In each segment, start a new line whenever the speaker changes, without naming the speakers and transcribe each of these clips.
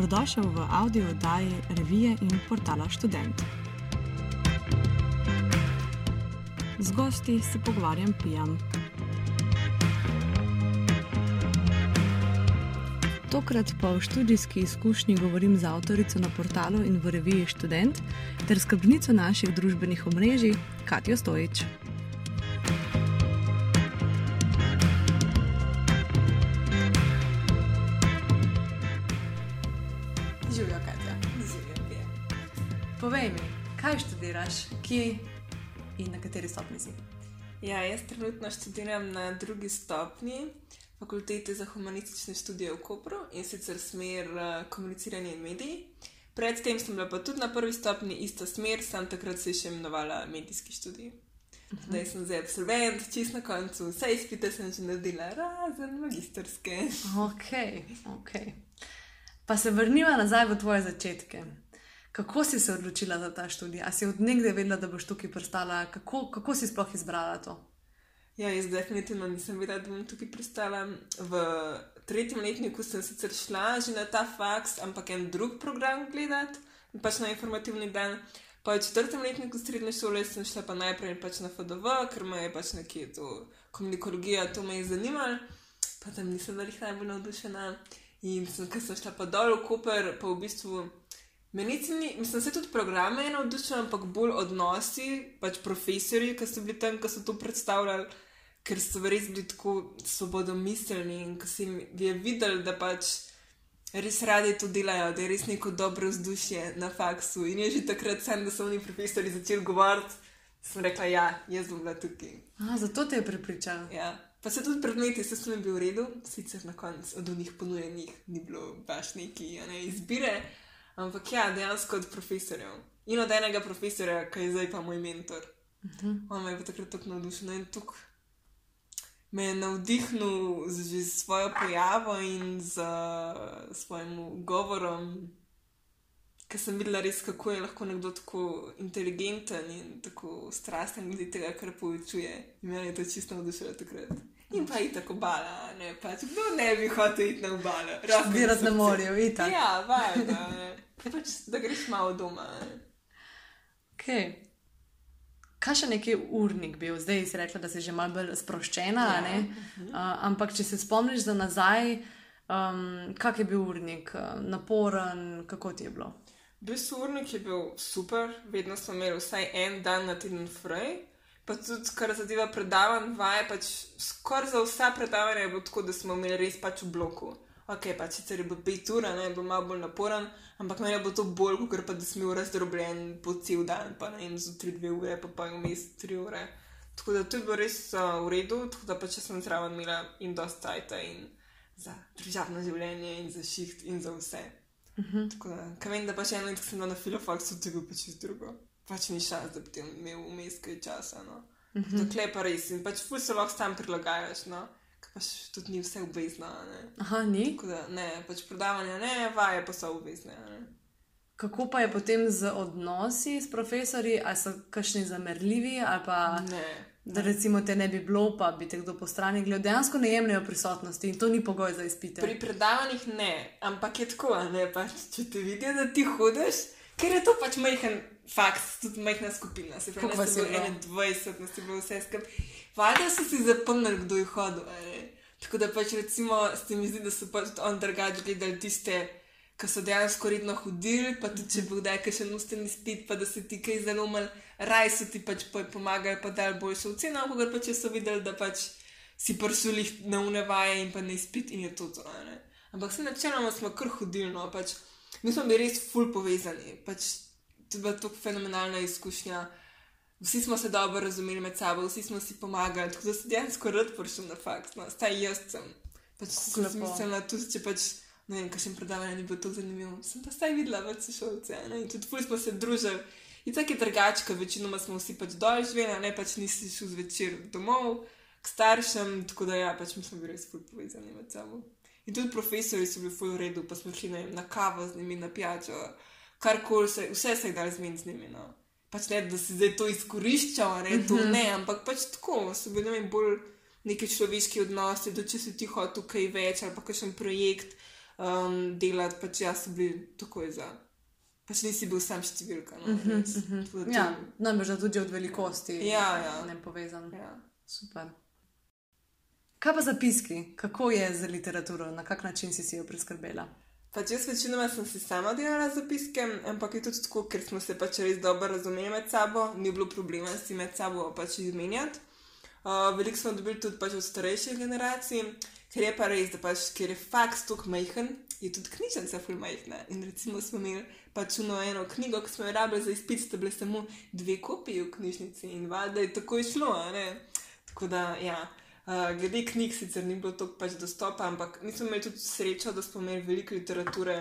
Dobrodošel v audio oddaji revije in portala Student. Z gosti se pogovarjam pijam. Tokrat pa v študijski izkušnji govorim z avtorico na portalu in v reviji Student ter skrbnico naših družbenih omrežij Katijo Stojič. Živijo, Katja.
Živim, je.
Povej mi, kaj študiraš, kje in na kateri stopni si?
Ja, jaz trenutno študiram na drugi stopni fakultete za humanistične študije v Kopru in sicer smer uh, komuniciranje in mediji. Predtem sem bila pa tudi na prvi stopni ista smer, sam takrat se je še imenovala medijski študij. Zdaj sem zdaj absolvent, čist na koncu, vse izpite sem že naredila, razen magistrske.
Ok, ok. Pa se vrniva nazaj v tvoje začetke. Kako si se odločila za ta študij? A si od nekdaj vedela, da boš tukaj pristala? Kako, kako si sploh izbrala to?
Ja, jaz definitivno nisem vedela, da bom tukaj pristala. V tretjem letniku sem sicer šla že na ta faks, ampak en drug program gledati, pač na informativni dan. Pa v četrtem letniku srednje šole sem šla pa najprej pač na FDV, ker me je pač nekje to komunikologija, to me je zanimalo, pa tam nisem bila najbolj navdušena. In sem, ker sem šla pa dol v Koper, pa v bistvu. Menici ni, mislim, se tudi programe je navdušila, ampak bolj odnosi, pač profesori, ki so bili tam, ki so to predstavljali, ker so res bili tako svobodomiselni in ki si je videl, da pač res radi to delajo, da je res neko dobro vzdušje na faksu. In je že takrat, sem, da so oni profesori začeli govoriti, sem rekla, ja, jaz bom bila tukaj.
A, zato te je prepričala.
Ja. Pa se tudi predmeti, se sem bil v redu, sicer na koncu od njih ponujenih ni bilo baš neki ne, izbire. Ampak ja, dejansko od profesorjev. In od enega profesorja, ki je zdaj pa moj mentor. Uh -huh. On me je takrat tako navdušen in tako me je navdihnil z, z svojo pojavo in z uh, svojim govorom, ker sem videla res, kako je lahko nekdo tako inteligenten in tako strasten glede tega, kar poučuje. In meni je to čisto navdušilo takrat. In pa je tako bala, ne pač, kdo ne bi hotel iti na obalo.
Zbirati na morju, ita.
Ja, valjda, pač, da greš malo doma.
Okay. Kaj še neki urnik bil, zdaj si rekla, da si že malo bolj sproščena, ja. uh -huh. uh, ampak če se spomniš za nazaj, um, kak je bil urnik, naporen, kako ti je bilo?
Bil urnik je bil super, vedno smo imeli vsaj en dan na teden fraj. Pa tudi, kar zadeva predavanj, vaje, pač skoraj za vsa predavanja je bilo tako, da smo imeli res pač v bloku. Ok, pač sicer je bilo pet ur, ne, bilo malo bolj naporen, ampak meni je bilo to bolj, kot pa da smo bili razdrobljeni po cel dan, pa ne vem, tri, dve ure, pa pa vmes tri ure. Tako da to je bilo res uh, v redu, tako da pač sem zraven imela in dosta tajta in za državno življenje in za šiht in za vse. Uh -huh. Tako da, kaj vem, da pač eno, ko sem bila na filofaksu, bilo pač drugo pač ni šans, da bi ti imel vmes kaj časa. No. Mm -hmm. Dokler pa res in pač ful se lahko tam prilagajaš, no. pač tudi ni vse obvezno. Ne.
Aha, ni.
Da, ne, pač predavanja ne, vaje pa so obvezne. Ne.
Kako pa je potem z odnosi s profesori, ali so kakšni zamerljivi, ali pa
ne.
Da recimo te ne bi bilo, pa bi te kdo po strani gledal, dejansko ne jemljajo prisotnosti in to ni pogoj za izpite.
Pri predavanjih ne, ampak je tako, ne, pač, če te vidijo, da ti hodiš, ker je to pač majhen faks, tudi majhna skupina, se pravi, da so bili 21, nas je bilo vse skupaj. Valjda so si zapomnili, kdo je hodil. Tako da pač recimo, se mi zdi, da so pač on drugače gledali tiste, ki so dejansko redno hodili, pa tudi če bi kdaj še nusten izpit, pa da se ti kaj zalomili, raj so ti pač pomagali, pa dal boljšo oceno, kot pa če so videli, da pač si prsuli na unevaje in pa ne izpit in je to to. Ne? Ampak se načeloma smo kar hodili, no pač mi smo bili res ful povezani. Pač, to je bila tako fenomenalna izkušnja. Vsi smo se dobro razumeli med sabo, vsi smo si pomagali, tako da sem dejansko rad prišel na faks. No, Staj jaz sem. Pač sem mislila, tudi če pač, ne vem, kakšen predavanje ni bilo tako zanimivo. Sem pa staj videla več sošolce in tudi ful smo se družili. In tako je drugačka, večinoma smo vsi pač dol živeli, ne pač nisi šel zvečer domov k staršem, tako da ja, pač mi smo bili res ful povezani med sabo. In tudi profesori so bili ful v redu, pa smo šli na kavo z njimi, na pijačo karkoli se, vse se je dal zmeniti z njimi. No. Pač ne, da si zdaj to izkoriščal, ne, to ne, ampak pač tako, so bili ne bolj neki človeški odnosi, da če si ti hotel tukaj več ali pa kakšen projekt, um, delati, pač jaz sem bil takoj za. Pač nisi bil sam številka. No,
Mhm,
res.
Ja, namreč da tudi od velikosti
Ja, ja.
ne povezan.
ja.
Super. Kaj pa zapiski? Kako je z literaturo, na kak način si si jo priskrbela?
Pač jaz večinoma sem si sama delala zapiske, ampak je tudi tako, ker smo se pač res dobro razumeli med sabo, ni bilo problema si med sabo pač izmenjati. Uh, veliko smo dobili tudi pač od starejših generacij, ker je pa res, da pač, ker je faks tako majhen, je tudi knjižnica ful majhna. In recimo smo imeli pač uno eno knjigo, ki smo jo rabili za izpit, sta bile samo dve kopiji v knjižnici in valjda je tako išlo, a ne. Tako da, ja. Uh, glede knjig sicer ni bilo tako pač dostopa, ampak mi smo imeli tudi srečo, da smo imeli veliko literature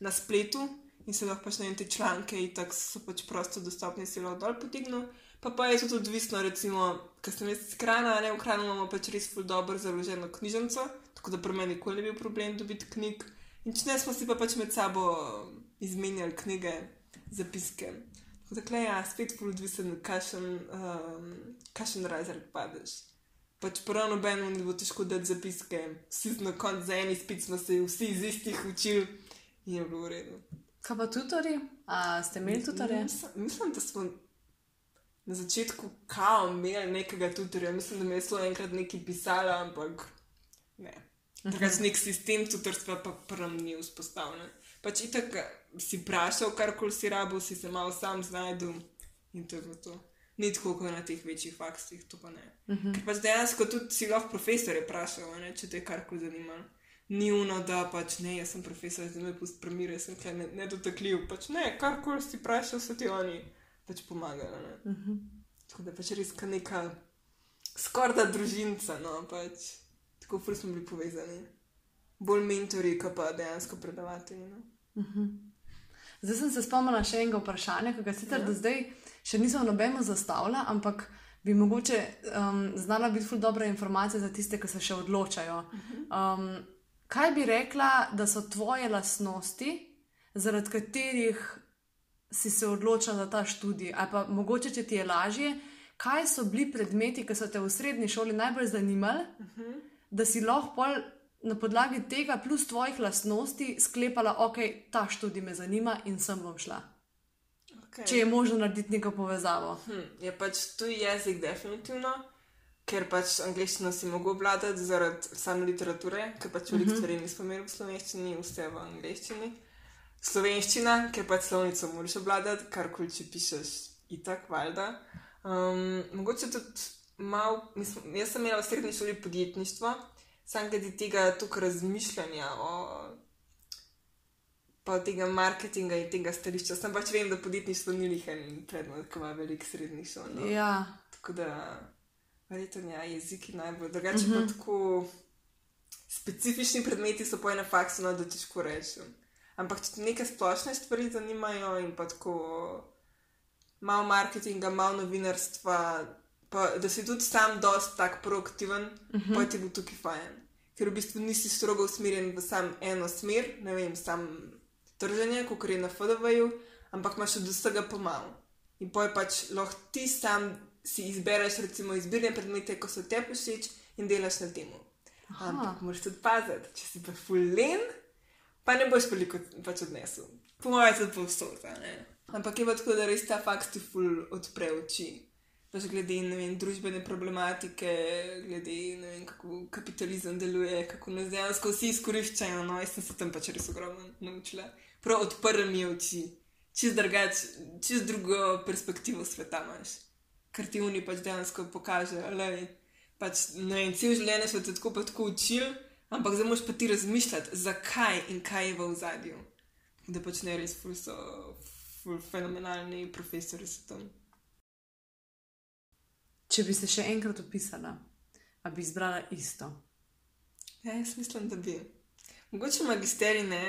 na spletu in se lahko pač na te članke in tako so pač prosto dostopni, se lahko dol potegnil. Pa pa je tudi odvisno, recimo, ker sem jaz iz Krana, ne v Kranu imamo pač res dobro založeno knjižnico, tako da pri meni nikoli ni bil problem dobiti knjig. In če ne, smo si pa pač med sabo izmenjali knjige, zapiske. Tako da, ja, spet ful odvisen, kakšen, um, kakšen razred padeš. Pač prav nobeno ni bilo težko dati zapiske, vsi na koncu za en izpit smo se vsi iz istih učili in je bilo v redu.
Kaj pa tutori? A ste imeli tutorje?
Mislim, mislim, da smo na začetku kao imeli nekega tutorja, mislim, da mi je zelo enkrat nekaj pisala, ampak ne. Drugač nek sistem tutorstva pa prvo ni vzpostavljen. Pač itak si vprašal, karkoli si rabo, si se malo sam znajdel in to je bilo to. Ni tako kot na teh večjih faksih, to pa ne. Uh -huh. Ker pač dejansko tudi si lahko profesore vprašal, a ne, če te je karkoli zanimalo. Ni uno, da pač ne, jaz sem profesor, zdaj me pusti premire, jaz sem ne- nedotakljiv. Pač ne, karkoli si vprašal, so ti oni pač pomagali. Ne? Uh -huh. Tako da pač res ka neka skorda družinca, no pač tako ful smo bili povezani. Bolj mentori, kot pa dejansko predavatelji. No?
Zdaj sem se spomnila še enega vprašanja, ki ga sicer
Ja.
do zdaj še nisem nobeno zastavila, ampak bi mogoče um, znala biti ful dobra informacija za tiste, ki se še odločajo. Um, kaj bi rekla, da so tvoje lastnosti, zaradi katerih si se odločila za ta študij, ali pa mogoče, če ti je lažje, kaj so bili predmeti, ki so te v srednji šoli najbolj zanimali, da si lahko na podlagi tega, plus tvojih lastnosti, sklepala, ok, ta študij me zanima in sem bom šla.
Okay.
Če je možno narediti neko povezavo.
Hm, je pač tuji jezik, definitivno, ker pač angliščino si mogel obvladati zaradi same literature, ker pač veliko uh -huh. stvari nismo imeli v slovenščini, vse v angliščini. Slovenščina, ker pač slovnico moraš obvladati, karkoli če pišeš, itak, valjda. Um, mogoče tudi malo, mislim, jaz sem imela v srednji šoli podjetništvo, sam glede tega tukaj razmišljanja o pa tega marketinga in tega stališča. Sam pač vem, da podjetništvo ni lihen predmet, ki ima veliko srednjih šol. No.
Ja,
Tako da, verjetno ja, jeziki najbolj. Drugače uh -huh. pa tako specifični predmeti so po enem faksu, no, da težko rečem. Ampak te neke splošne stvari zanimajo in pa tako malo marketinga, malo novinarstva, pa da si tudi sam dost tak proaktiven, uh -huh. pa ti bo tukaj fajn. Ker v bistvu nisi strogo usmerjen v sam eno smer, ne vem, sam trženje, kot je na FDV-ju, ampak imaš od vsega pomalo. In poj pač lahko ti sam si izbereš, recimo, izbirne predmete, ko so te všeč in delaš na tem. Ampak moraš tudi paziti, če si pa fulen, pa ne boš veliko pač odnesel. Po mojem, tudi povsod. a ne. Ampak je pa tako, da res ta fakt ti ful odpre oči. Pač glede vem, družbene problematike, glede vem, kako kapitalizem deluje, kako nas dejansko vsi izkoriščajo. No, jaz sem se tam pač res ogromno naučila. Prav odprl mi je oči. Čist drugač, čist drugo perspektivo sveta imaš. Ker ti oni pač dejansko pokaže, da pač, ne vem, cel življenje so te tako pa tako učili, ampak zdaj moš pa ti razmišljati, zakaj in kaj je v ozadju. Da pač ne res ful so ful fenomenalni profesori so tam.
če bi se še enkrat opisala, a bi izbrala isto.
Ja, jaz mislim, da bi. Mogoče magisterij ne,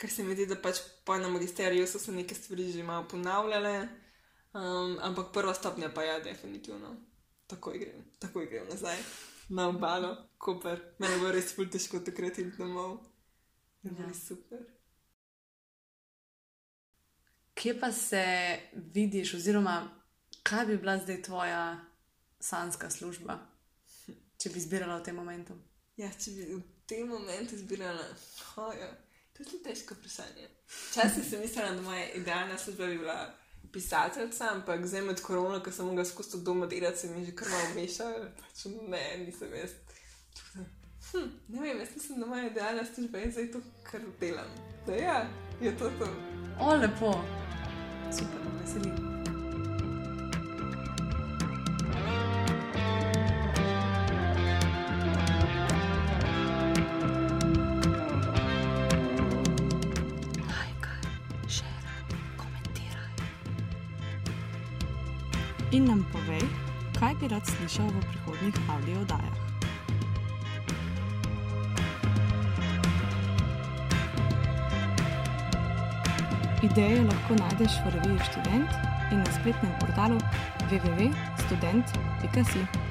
ker se mi zdi, da pač po enem magisteriju so se neke stvari že malo ponavljale, um, ampak prva stopnja pa je definitivno. Takoj grem, takoj grem nazaj na obalo, koper. Mene bo res ful težko takrat iti domov. Je
Ja.
super.
Kje pa se vidiš, oziroma kaj bi bila zdaj tvoja sanska služba, če bi izbirala v tem momentu?
Ja, če bi v tem momentu izbirala, oh, ja. to je težko vprašanje. Včasih sem mislila, da moja idealna služba bi bila pisateljica, ampak zdaj med korona, ko sem mogla skozi doma delati, se mi je že kar malo mešalo. Pač ne, nisem jaz. Hm, ne vem, jaz mislim, da moja idealna služba je zdaj to, kar delam. Da ja, je to to.
O, lepo. Super, veselim.
In nam povej, kaj bi rad slišal v prihodnjih audiodajah. Ideje lahko najdeš v reviji Student in na spletnem portalu www.student.com.